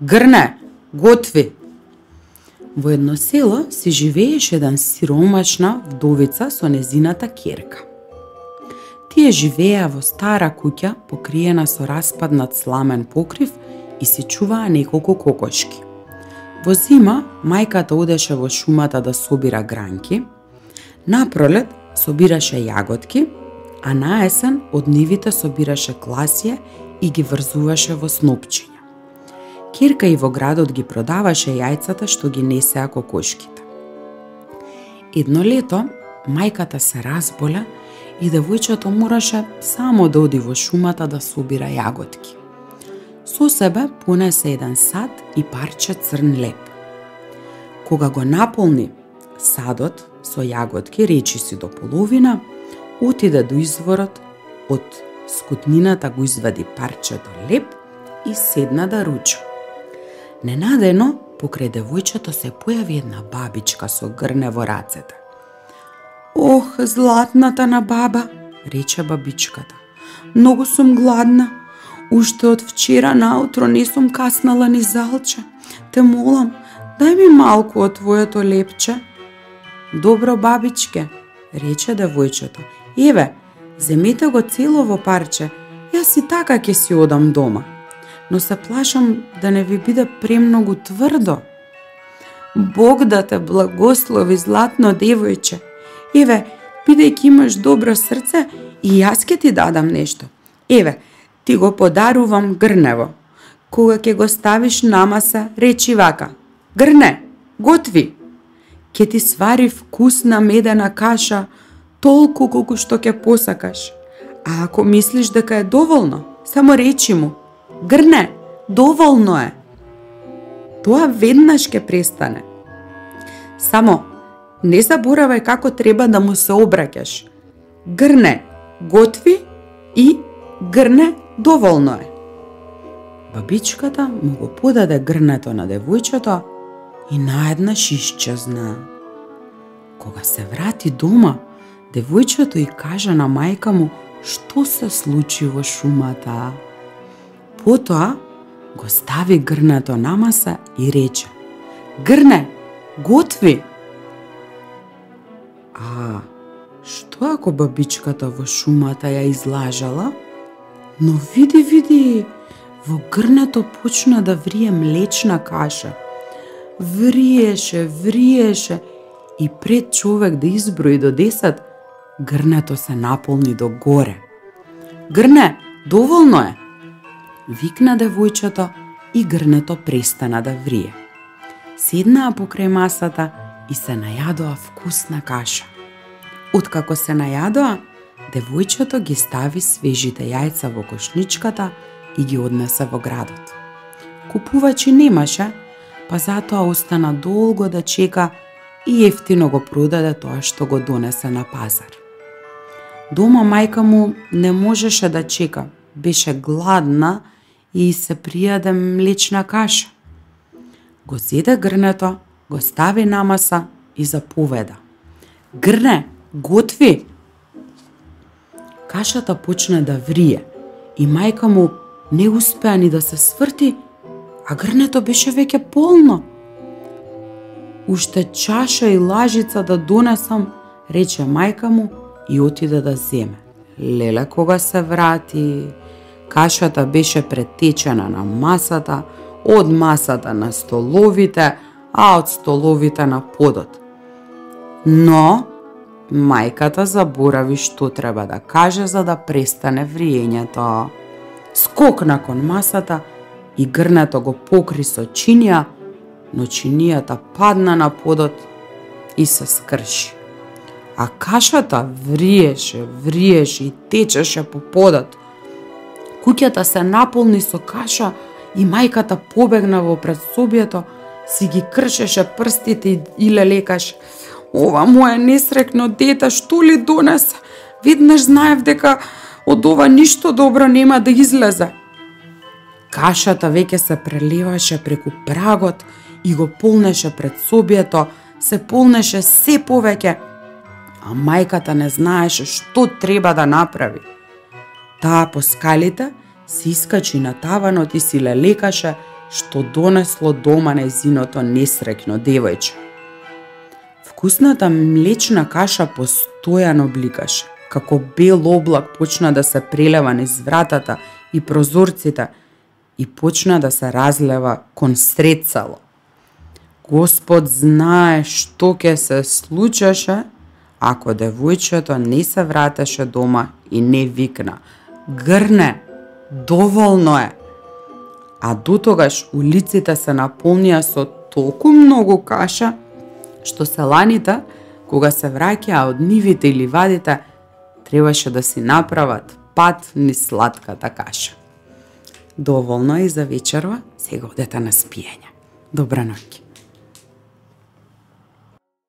Грне, готви. Во едно село се живееше еден сиромашна вдовица со незината керка. Тие живееа во стара куќа покриена со распаднат сламен покрив и се чуваа неколку кокошки. Во зима, мајката одеше во шумата да собира гранки, на пролет собираше јаготки, а на есен од нивите собираше класија и ги врзуваше во снопчиња. Кирка и во градот ги продаваше јајцата што ги несеа кокошките. Едно лето, мајката се разболя и девојчето мораше само да оди во шумата да собира јаготки. Со себе понесе еден сад и парче црн леп. Кога го наполни садот со јаготки, речи си до половина, отиде до изворот, од скутнината го извади парчето леп и седна да руча. Ненадено, покрај девојчето се појави една бабичка со грне во рацете. Ох, златната на баба, рече бабичката. Многу сум гладна. Уште од вчера наутро не сум каснала ни залче. Те молам, дај ми малку од твоето лепче. Добро, бабичке, рече девојчето. Еве, земете го целово парче, јас и така ќе си одам дома. Но се плашам да не ви биде премногу тврдо. Бог да те благослови, златно девојче. Еве, бидејќи имаш добро срце, и јас ќе ти дадам нешто. Еве, ти го подарувам грнево. Кога ќе го ставиш на маса, речи вака. Грне, готви Ке ти свари вкусна медена каша, толку колку што ќе посакаш. А ако мислиш дека е доволно, само речи му, грне, доволно е. Тоа веднаш ќе престане. Само, не заборавај како треба да му се обраќаш. Грне, готви и грне, доволно е. Бабичката му го подаде грнето на девојчето, и наеднаш исчезна. Кога се врати дома, девојчето и кажа на мајка му што се случи во шумата. Потоа го стави грнето на маса и рече Грне, готви! А, што ако бабичката во шумата ја излажала? Но види, види, во грнето почна да врие млечна каша – вриеше, вриеше и пред човек да изброи до 10, грнето се наполни до горе. Грне, доволно е! Викна девојчето и грнето престана да врие. Седнаа покрај масата и се најадоа вкусна каша. Откако се најадоа, девојчето ги стави свежите јајца во кошничката и ги однесе во градот. Купувачи немаше, па затоа остана долго да чека и ефтино го продаде тоа што го донесе на пазар. Дома мајка му не можеше да чека, беше гладна и се пријаде млечна каша. Го зеде грнето, го стави на маса и заповеда. Грне, готви! Кашата почна да врие и мајка му не успеа ни да се сврти а грнето беше веќе полно. Уште чаша и лажица да донесам, рече мајка му и отиде да земе. Леле кога се врати, кашата беше претечена на масата, од масата на столовите, а од столовите на подот. Но, мајката заборави што треба да каже за да престане вриењето. Скокна кон масата и грнето го покри со чинија, но чинијата падна на подот и се скрши. А кашата вриеше, вриеше и течеше по подот. Куќата се наполни со каша и мајката побегна во предсобието, си ги кршеше прстите и лелекаш. Ова моја несрекно дете, што ли донесе? Веднаш знаев дека од ова ништо добро нема да излезе. Кашата веќе се преливаше преку прагот и го полнеше пред собието, се полнеше се повеќе, а мајката не знаеше што треба да направи. Таа по скалите се искачи на таванот и си лелекаше што донесло дома незиното несреќно девојче. Вкусната млечна каша постојано бликаше, како бел облак почна да се прелева низ вратата и прозорците и почна да се разлева кон сред Господ знае што ќе се случеше ако девојчето не се вратеше дома и не викна Грне, доволно е. А дотогаш улиците се наполнија со толку многу каша, што селаните, кога се враќаа од нивите или вадите, требаше да си направат пат ни сладката каша. Доволно е и за вечерва, сега одете на спиење. Добра ноќ.